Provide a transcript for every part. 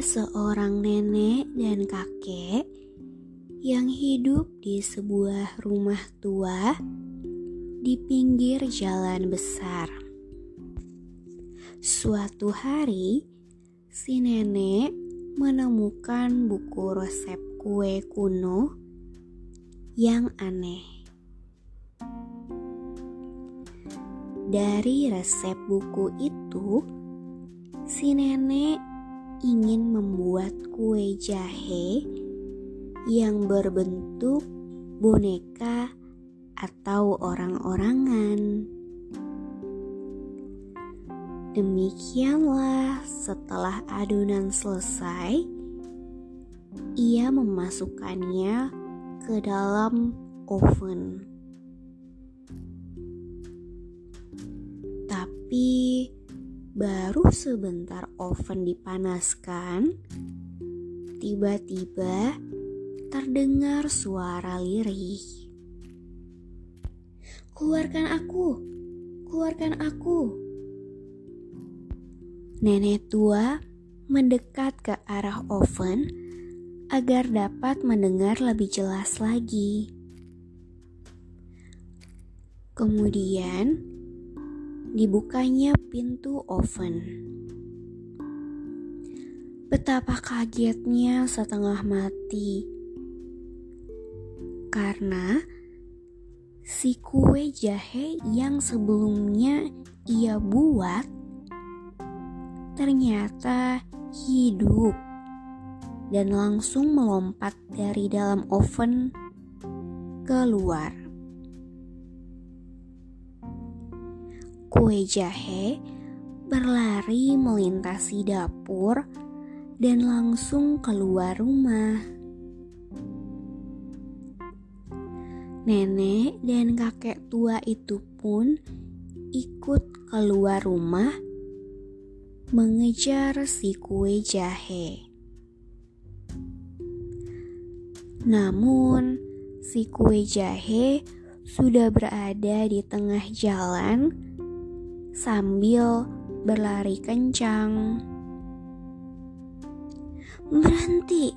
Seorang nenek dan kakek yang hidup di sebuah rumah tua di pinggir jalan besar. Suatu hari, si nenek menemukan buku resep kue kuno yang aneh. Dari resep buku itu, si nenek ingin membuat kue jahe yang berbentuk boneka atau orang-orangan. Demikianlah, setelah adonan selesai, ia memasukkannya ke dalam oven. Tapi Baru sebentar oven dipanaskan, tiba-tiba terdengar suara lirih. Keluarkan aku, keluarkan aku. Nenek tua mendekat ke arah oven agar dapat mendengar lebih jelas lagi. Kemudian, dibukanya pintu oven. Betapa kagetnya setengah mati karena si kue jahe yang sebelumnya ia buat ternyata hidup dan langsung melompat dari dalam oven keluar. Kue jahe berlari melintasi dapur dan langsung keluar rumah. Nenek dan kakek tua itu pun ikut keluar rumah mengejar si kue jahe. Namun, si kue jahe sudah berada di tengah jalan sambil berlari kencang. Berhenti!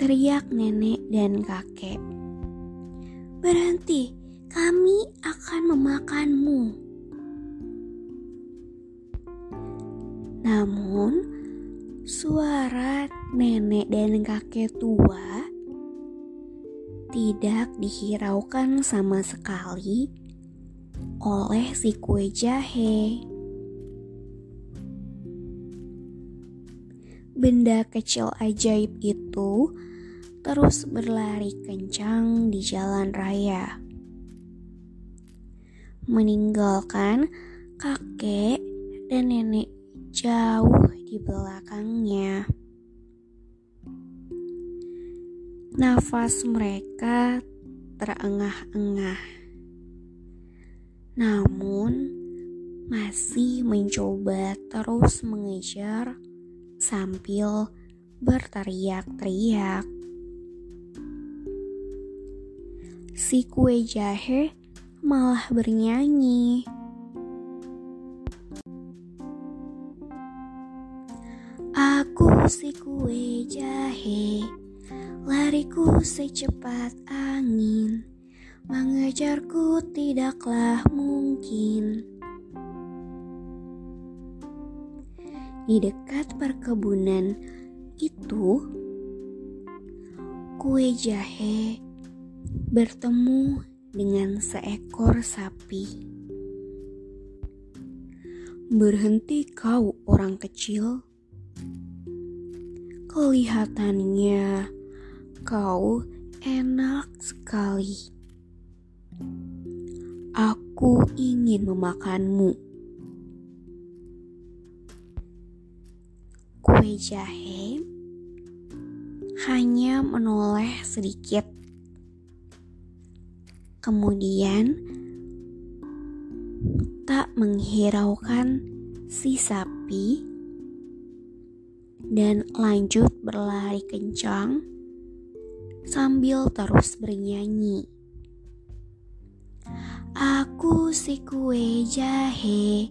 Teriak nenek dan kakek. Berhenti, kami akan memakanmu. Namun, suara nenek dan kakek tua tidak dihiraukan sama sekali oleh si kue jahe. Benda kecil ajaib itu terus berlari kencang di jalan raya, meninggalkan kakek dan nenek jauh di belakangnya. Nafas mereka terengah-engah namun masih mencoba terus mengejar sambil berteriak-teriak. Si kue jahe malah bernyanyi. Aku si kue jahe, lariku secepat angin mengejarku tidaklah mungkin. Di dekat perkebunan itu, kue jahe bertemu dengan seekor sapi. Berhenti kau orang kecil. Kelihatannya Kau enak sekali. Aku ingin memakanmu. Kue jahe hanya menoleh sedikit. Kemudian tak menghiraukan si sapi dan lanjut berlari kencang sambil terus bernyanyi. Aku si kue jahe,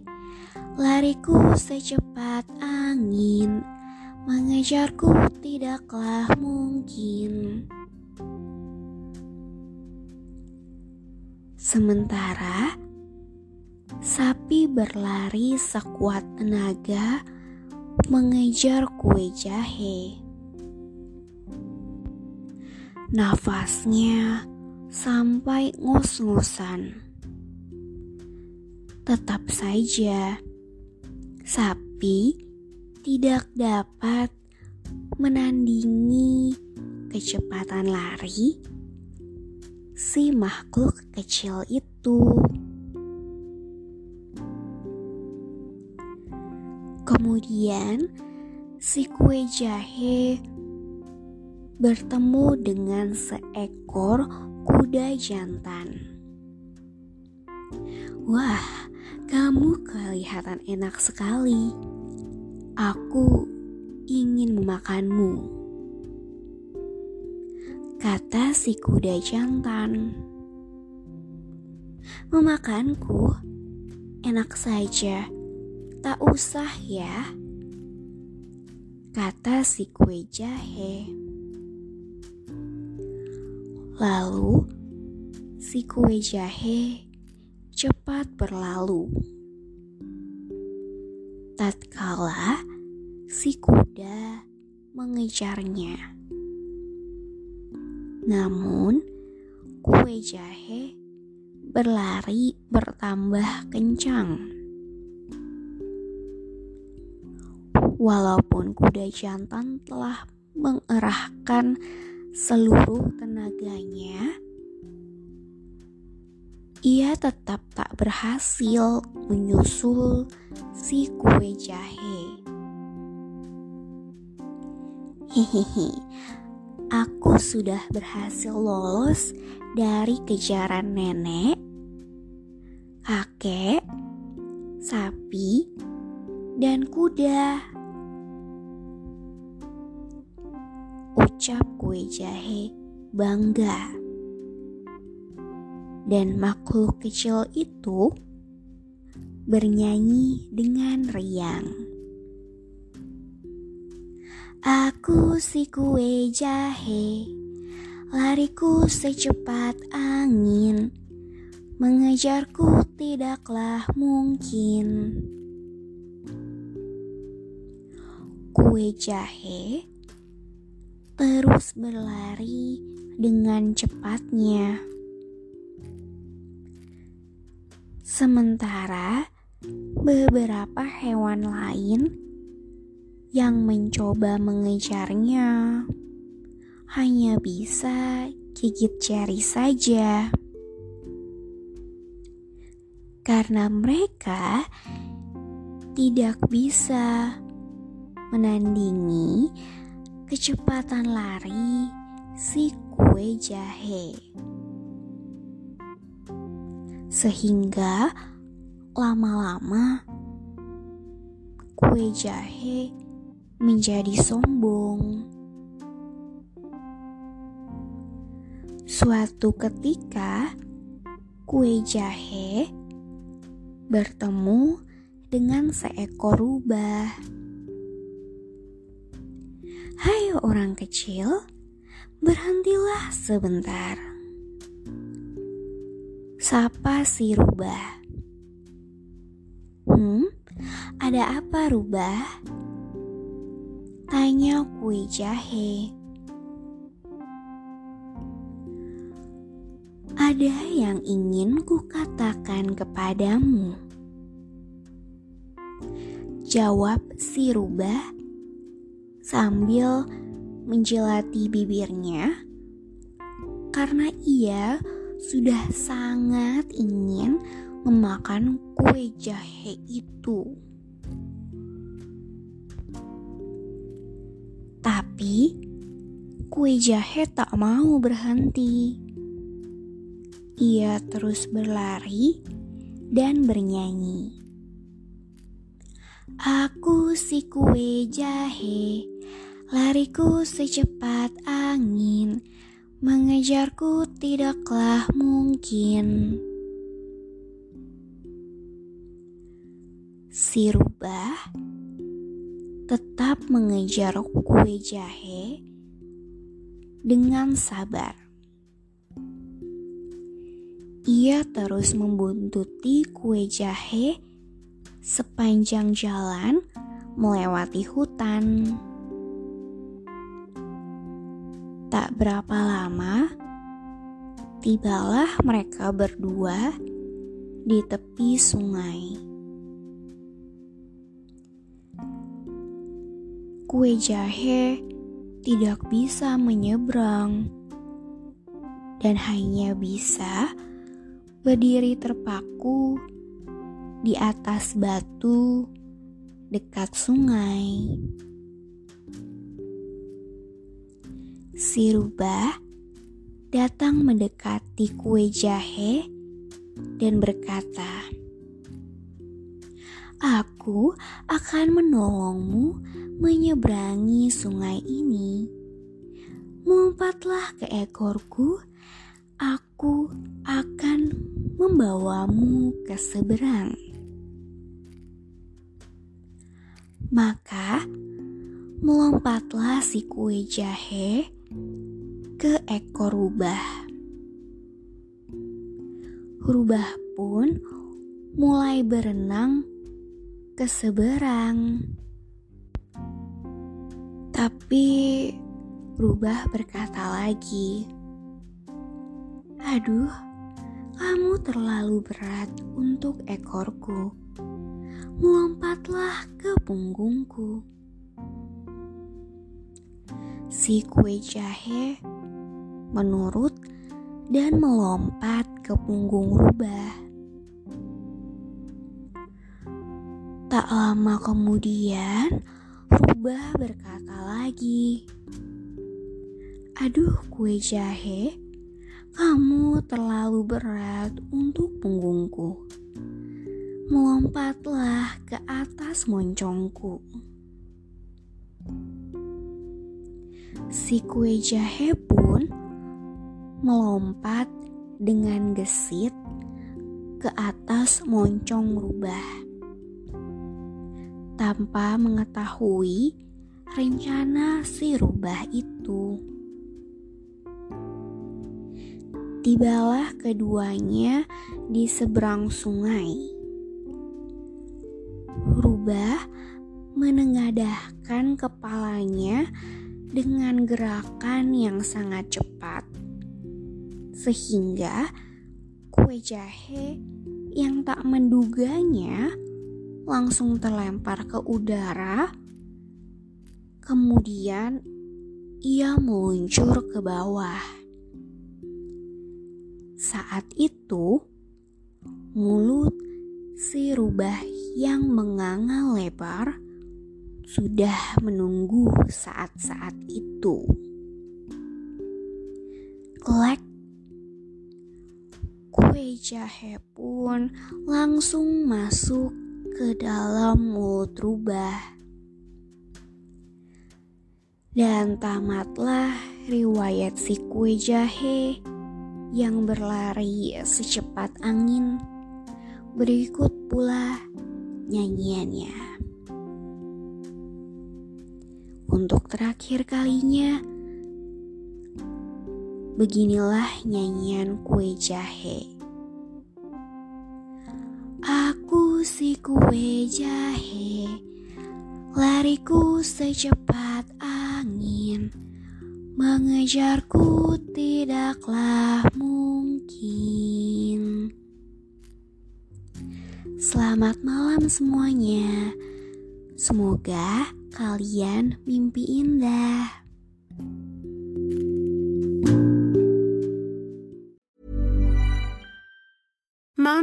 lariku secepat angin, mengejarku tidaklah mungkin. Sementara sapi berlari sekuat tenaga mengejar kue jahe. Nafasnya sampai ngos-ngosan. Tetap saja, sapi tidak dapat menandingi kecepatan lari si makhluk kecil itu. Kemudian, si kue jahe bertemu dengan seekor kuda jantan. Wah, kamu kelihatan enak sekali. Aku ingin memakanmu. Kata si kuda jantan. Memakanku enak saja, tak usah ya. Kata si kue jahe. Lalu si kue jahe cepat berlalu. Tatkala si kuda mengejarnya, namun kue jahe berlari bertambah kencang. Walaupun kuda jantan telah mengerahkan seluruh tenaganya, ia tetap tak berhasil menyusul si kue jahe. Hehehe, aku sudah berhasil lolos dari kejaran nenek, kakek, sapi, dan kuda. Ucap kue jahe bangga dan makhluk kecil itu bernyanyi dengan riang. Aku si kue jahe, lariku secepat angin, mengejarku tidaklah mungkin. Kue jahe terus berlari dengan cepatnya. Sementara beberapa hewan lain yang mencoba mengejarnya hanya bisa gigit jari saja. Karena mereka tidak bisa menandingi kecepatan lari si kue jahe sehingga lama-lama kue jahe menjadi sombong. Suatu ketika, kue jahe bertemu dengan seekor rubah. Hai orang kecil, berhentilah sebentar Sapa si rubah. Hmm, ada apa rubah? Tanya kue jahe. Ada yang ingin kukatakan kepadamu. Jawab si rubah sambil menjelati bibirnya karena ia sudah sangat ingin memakan kue jahe itu. Tapi kue jahe tak mau berhenti. Ia terus berlari dan bernyanyi. Aku si kue jahe, lariku secepat angin, mengejarku tidaklah mungkin. Si rubah tetap mengejar kue jahe dengan sabar. Ia terus membuntuti kue jahe sepanjang jalan melewati hutan. Tak berapa lama, tibalah mereka berdua di tepi sungai. Kue jahe tidak bisa menyeberang dan hanya bisa berdiri terpaku di atas batu dekat sungai. Si rubah datang mendekati kue jahe dan berkata, "Aku akan menolongmu menyeberangi sungai ini. Mumpatlah ke ekorku, aku akan membawamu ke seberang. Maka melompatlah si kue jahe ke ekor rubah. Rubah pun mulai berenang ke seberang. Tapi rubah berkata lagi, "Aduh, kamu terlalu berat untuk ekorku. Melompatlah ke punggungku." Si kue jahe menurut dan melompat ke punggung rubah. Tak lama kemudian, Rubah berkata lagi, "Aduh, kue jahe, kamu terlalu berat untuk punggungku. Melompatlah ke atas moncongku." Si kue jahe pun melompat dengan gesit ke atas moncong rubah tanpa mengetahui rencana si rubah itu. Tibalah keduanya di seberang sungai. Rubah menengadahkan kepalanya dengan gerakan yang sangat cepat, sehingga kue jahe yang tak menduganya langsung terlempar ke udara. Kemudian ia meluncur ke bawah. Saat itu, mulut si rubah yang menganga lebar sudah menunggu saat-saat itu. Klek kue jahe pun langsung masuk ke dalam mulut rubah. Dan tamatlah riwayat si kue jahe yang berlari secepat angin. Berikut pula nyanyiannya. Untuk terakhir kalinya, beginilah nyanyian kue jahe. si kue jahe Lariku secepat angin. Mengejarku tidaklah mungkin. Selamat malam semuanya. Semoga kalian mimpi indah